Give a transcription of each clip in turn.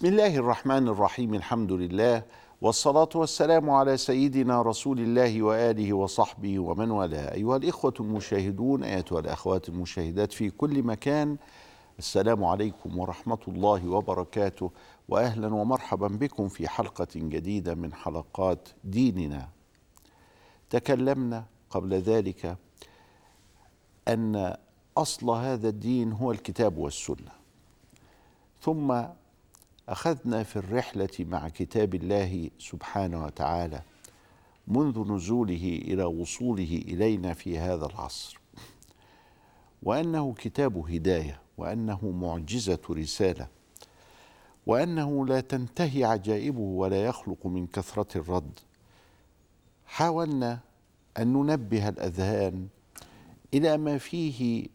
بسم الله الرحمن الرحيم الحمد لله والصلاة والسلام على سيدنا رسول الله وآله وصحبه ومن والاه. أيها الإخوة المشاهدون أيتها الأخوات المشاهدات في كل مكان السلام عليكم ورحمة الله وبركاته. وأهلا ومرحبا بكم في حلقة جديدة من حلقات ديننا. تكلمنا قبل ذلك أن أصل هذا الدين هو الكتاب والسنة. ثم أخذنا في الرحلة مع كتاب الله سبحانه وتعالى منذ نزوله إلى وصوله إلينا في هذا العصر. وأنه كتاب هداية وأنه معجزة رسالة وأنه لا تنتهي عجائبه ولا يخلق من كثرة الرد. حاولنا أن ننبه الأذهان إلى ما فيه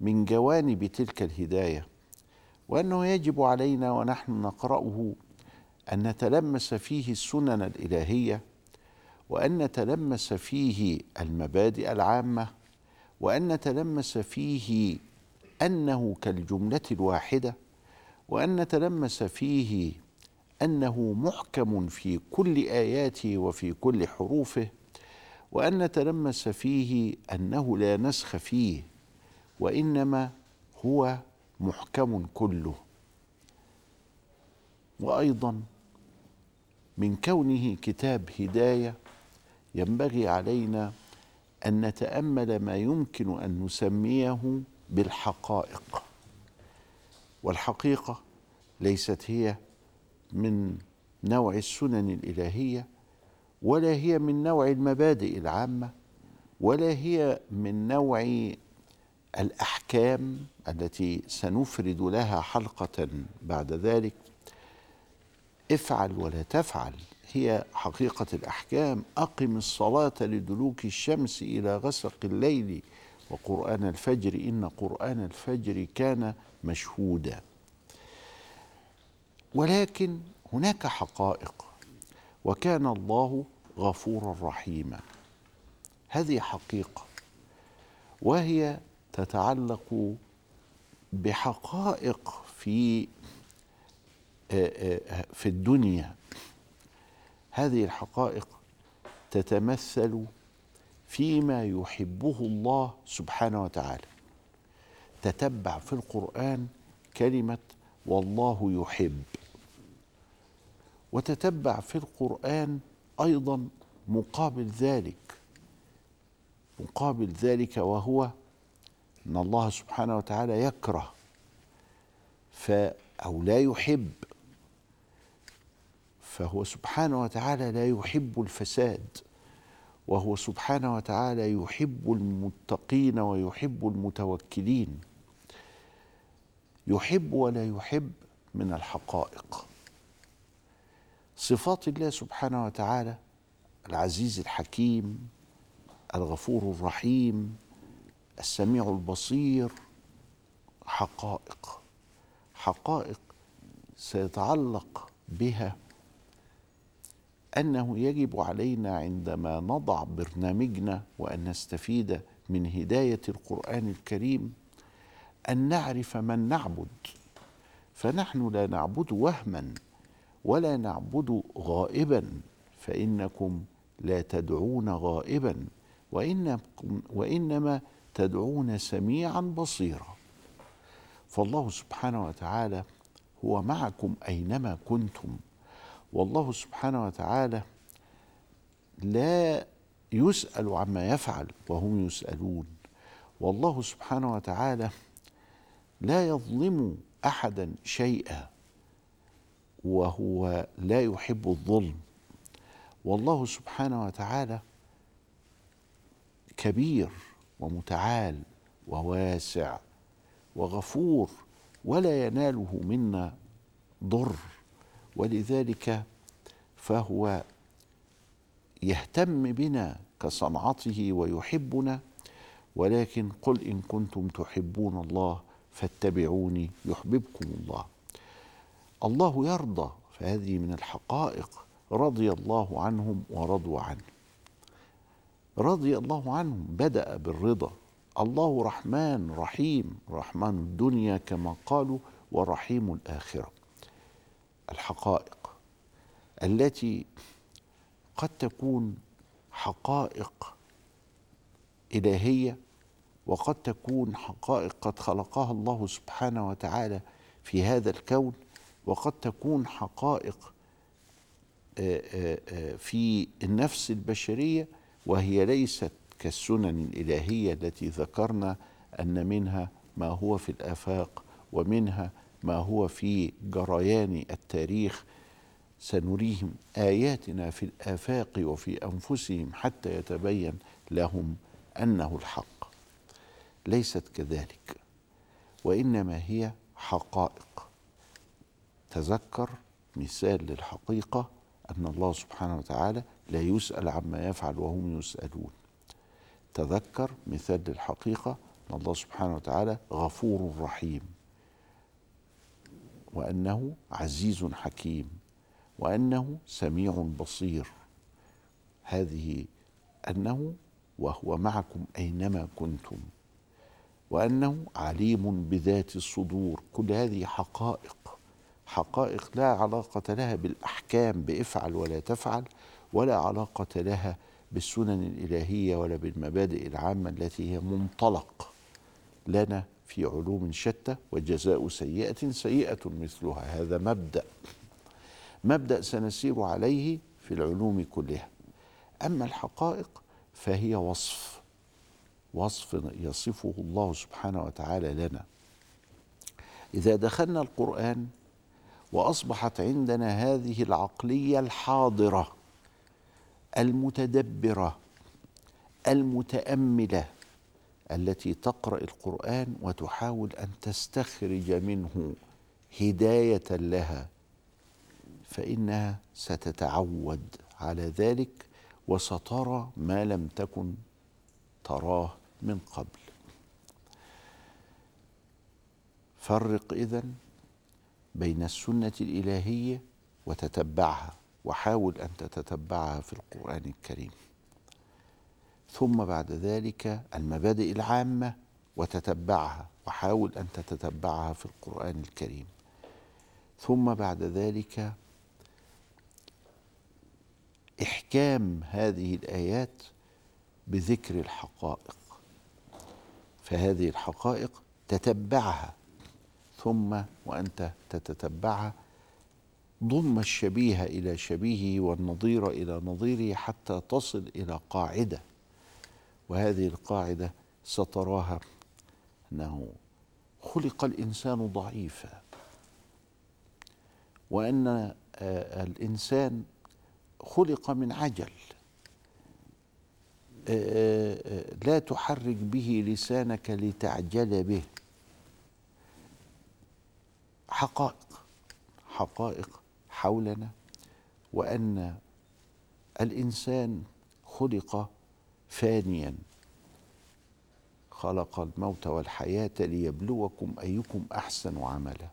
من جوانب تلك الهداية وأنه يجب علينا ونحن نقرأه أن نتلمس فيه السنن الإلهية وأن نتلمس فيه المبادئ العامة وأن نتلمس فيه أنه كالجملة الواحدة وأن نتلمس فيه أنه محكم في كل آياته وفي كل حروفه وأن نتلمس فيه أنه لا نسخ فيه وإنما هو محكم كله. وأيضا من كونه كتاب هداية ينبغي علينا أن نتأمل ما يمكن أن نسميه بالحقائق. والحقيقة ليست هي من نوع السنن الإلهية ولا هي من نوع المبادئ العامة ولا هي من نوع الأحكام التي سنفرد لها حلقة بعد ذلك افعل ولا تفعل. هي حقيقة الأحكام. أقم الصلاة لدلوك الشمس إلى غسق الليل وقرآن الفجر. إن قرآن الفجر كان مشهودا. ولكن هناك حقائق وكان الله غفورا رحيما. هذه حقيقة وهي تتعلق بحقائق في في الدنيا. هذه الحقائق تتمثل فيما يحبه الله سبحانه وتعالى. تتبع في القرآن كلمة والله يحب. وتتبع في القرآن أيضا مقابل ذلك. مقابل ذلك وهو إن الله سبحانه وتعالى يكره ف أو لا يحب فهو سبحانه وتعالى لا يحب الفساد وهو سبحانه وتعالى يحب المتقين ويحب المتوكلين. يحب ولا يحب من الحقائق. صفات الله سبحانه وتعالى العزيز الحكيم الغفور الرحيم السميع البصير حقائق. حقائق سيتعلق بها أنه يجب علينا عندما نضع برنامجنا وأن نستفيد من هداية القرآن الكريم أن نعرف من نعبد. فنحن لا نعبد وهما ولا نعبد غائبا. فإنكم لا تدعون غائبا. وإنكم وإنما تدعون سميعا بصيرا. فالله سبحانه وتعالى هو معكم أينما كنتم. والله سبحانه وتعالى لا يسأل عما يفعل وهم يسألون. والله سبحانه وتعالى لا يظلم احدا شيئا وهو لا يحب الظلم. والله سبحانه وتعالى كبير ومتعال وواسع وغفور ولا يناله منا ضر. ولذلك فهو يهتم بنا كصنعته ويحبنا ولكن قل إن كنتم تحبون الله فاتبعوني يحببكم الله. الله يرضى فهذه من الحقائق رضي الله عنهم ورضوا عنه. رضي الله عنهم بدأ بالرضا. الله رحمن رحيم رحمن الدنيا كما قالوا ورحيم الآخرة. الحقائق التي قد تكون حقائق إلهية وقد تكون حقائق قد خلقها الله سبحانه وتعالى في هذا الكون وقد تكون حقائق آه، آه، آه، في النفس البشرية وهي ليست كالسنن الإلهية التي ذكرنا أن منها ما هو في الآفاق ومنها ما هو في جريان التاريخ. سنريهم آياتنا في الآفاق وفي أنفسهم حتى يتبين لهم أنه الحق. ليست كذلك وإنما هي حقائق. تذكر مثال للحقيقة أن الله سبحانه وتعالى لا يسأل عما يفعل وهم يسألون. تذكر مثال للحقيقة أن الله سبحانه وتعالى غفور رحيم وأنه عزيز حكيم وأنه سميع بصير. هذه أنه وهو معكم أينما كنتم وأنه عليم بذات الصدور. كل هذه حقائق حقائق لا علاقة لها بالأحكام بافعل ولا تفعل ولا علاقة لها بالسنن الإلهية ولا بالمبادئ العامة التي هي منطلق لنا في علوم شتى وجزاء سيئة سيئة مثلها. هذا مبدأ. مبدأ سنسير عليه في العلوم كلها. أما الحقائق فهي وصف وصف يصفه الله سبحانه وتعالى لنا. إذا دخلنا القرآن وأصبحت عندنا هذه العقلية الحاضرة المتدبرة المتأملة التي تقرأ القرآن وتحاول أن تستخرج منه هداية لها فإنها ستتعود على ذلك وسترى ما لم تكن تراه من قبل. فرق إذن بين السنة الإلهية وتتبعها وحاول أن تتتبعها في القرآن الكريم. ثم بعد ذلك المبادئ العامة وتتبعها وحاول أن تتتبعها في القرآن الكريم. ثم بعد ذلك إحكام هذه الآيات بذكر الحقائق. فهذه الحقائق تتبعها. ثم وأنت تتتبعها ضم الشبيه إلى شبيهه والنظير إلى نظيره حتى تصل إلى قاعدة. وهذه القاعدة ستراها أنه خلق الإنسان ضعيفا. وأن آه، الإنسان خلق من عجل. آه، آه، لا تحرك به لسانك لتعجل به. حقائق. حقائق حولنا وأن الإنسان خلق فانيا. خلق الموت والحياة ليبلوكم أيكم أحسن عملا.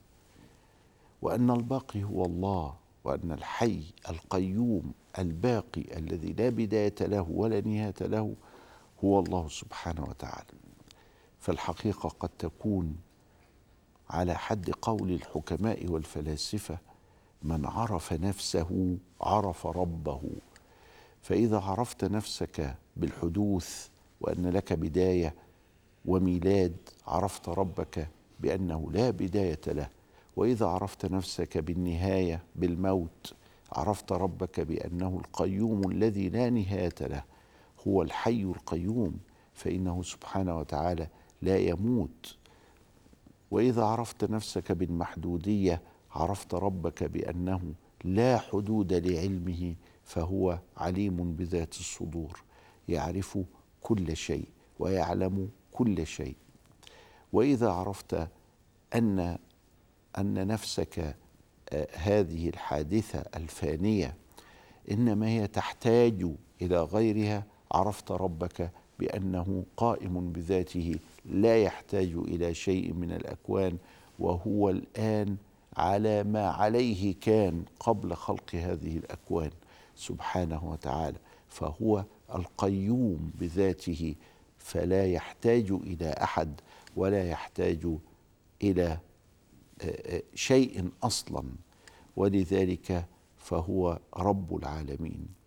وأن الباقي هو الله وأن الحي القيوم الباقي الذي لا بداية له ولا نهاية له هو الله سبحانه وتعالى. فالحقيقة قد تكون على حد قول الحكماء والفلاسفة من عرف نفسه عرف ربه. فإذا عرفت نفسك بالحدوث وأن لك بداية وميلاد عرفت ربك بأنه لا بداية له. وإذا عرفت نفسك بالنهاية بالموت عرفت ربك بأنه القيوم الذي لا نهاية له هو الحي القيوم. فإنه سبحانه وتعالى لا يموت وإذا عرفت نفسك بالمحدودية عرفت ربك بأنه لا حدود لعلمه فهو عليم بذات الصدور يعرف كل شيء ويعلم كل شيء. وإذا عرفت أن أن نفسك آه، هذه الحادثة الفانية إنما هي تحتاج إلى غيرها عرفت ربك بأنه قائم بذاته لا يحتاج إلى شيء من الأكوان وهو الآن على ما عليه كان قبل خلق هذه الأكوان سبحانه وتعالى. فهو القيوم بذاته فلا يحتاج إلى أحد ولا يحتاج إلى آه، آه، شيء أصلا. ولذلك فهو رب العالمين.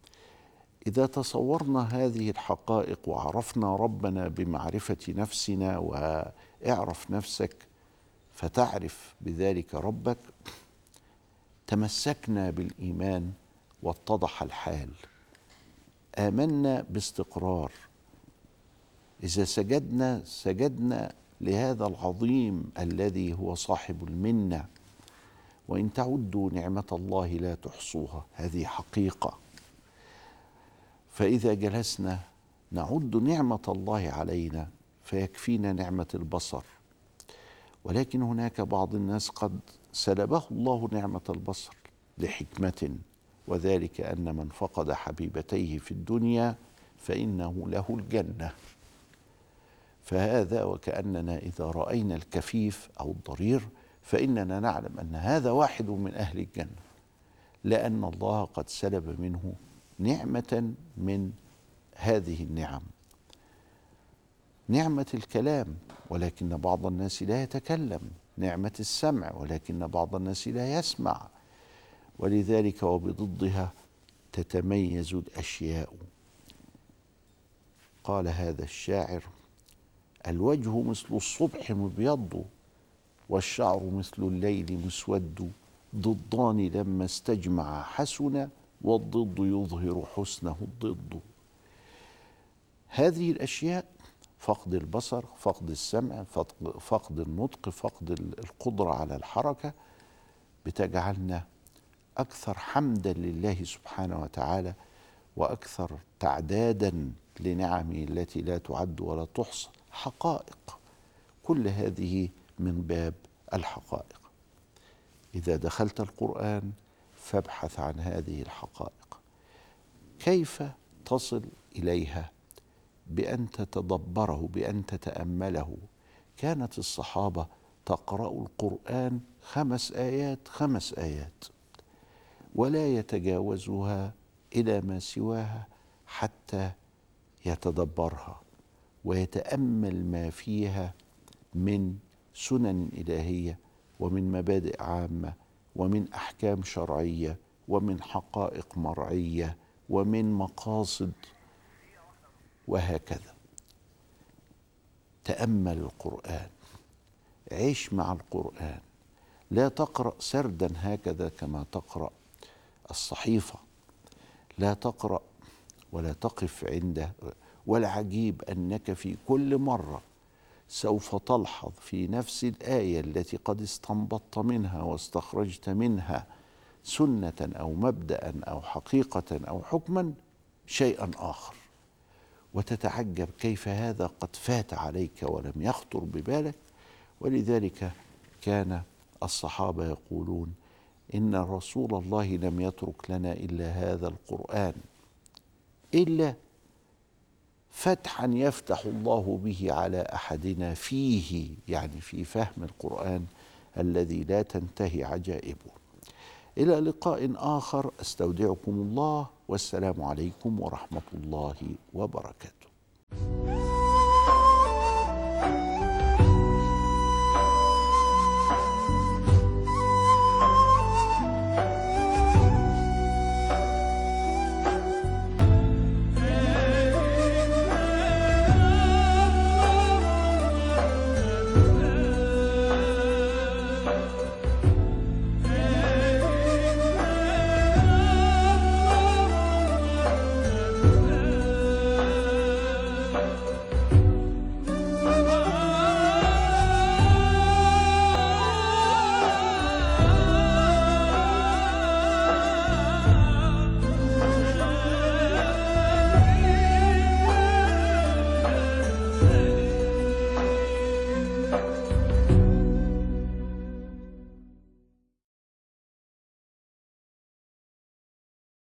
إذا تصورنا هذه الحقائق وعرفنا ربنا بمعرفة نفسنا واعرف نفسك فتعرف بذلك ربك تمسكنا بالإيمان واتضح الحال. آمنا باستقرار. إذا سجدنا سجدنا لهذا العظيم الذي هو صاحب المنة. وإن تعدوا نعمة الله لا تحصوها. هذه حقيقة. فإذا جلسنا نعد نعمة الله علينا فيكفينا نعمة البصر. ولكن هناك بعض الناس قد سلبه الله نعمة البصر لحكمة وذلك أن من فقد حبيبتيه في الدنيا فإنه له الجنة. فهذا وكأننا إذا رأينا الكفيف أو الضرير فإننا نعلم أن هذا واحد من أهل الجنة لأن الله قد سلب منه نعمة من هذه النعم. نعمة الكلام ولكن بعض الناس لا يتكلم. نعمة السمع ولكن بعض الناس لا يسمع. ولذلك وبضدها تتميز الأشياء. قال هذا الشاعر الوجه مثل الصبح مبيض والشعر مثل الليل مسود. ضدان لما استجمع حسن والضد يظهر حسنه الضد. هذه الأشياء فقد البصر فقد السمع فقد النطق فقد القدرة على الحركة بتجعلنا أكثر حمدا لله سبحانه وتعالى وأكثر تعدادا لنعمه التي لا تعد ولا تحصى. حقائق. كل هذه من باب الحقائق. إذا دخلت القرآن فابحث عن هذه الحقائق. كيف تصل إليها؟ بأن تتدبره بأن تتأمله. كانت الصحابة تقرأ القرآن خمس آيات خمس آيات. ولا يتجاوزها إلى ما سواها حتى يتدبرها ويتأمل ما فيها من سنن إلهية ومن مبادئ عامة ومن أحكام شرعية ومن حقائق مرعية ومن مقاصد وهكذا. تأمل القرآن. عيش مع القرآن. لا تقرأ سردا هكذا كما تقرأ الصحيفة. لا تقرأ ولا تقف عنده. والعجيب أنك في كل مرة سوف تلحظ في نفس الآية التي قد استنبطت منها واستخرجت منها سنة أو مبدا أو حقيقة أو حكما شيئا آخر. وتتعجب كيف هذا قد فات عليك ولم يخطر ببالك. ولذلك كان الصحابة يقولون إن رسول الله لم يترك لنا إلا هذا القرآن إلا فتحا يفتح الله به على أحدنا فيه يعني في فهم القرآن الذي لا تنتهي عجائبه. إلى لقاء آخر أستودعكم الله والسلام عليكم ورحمة الله وبركاته.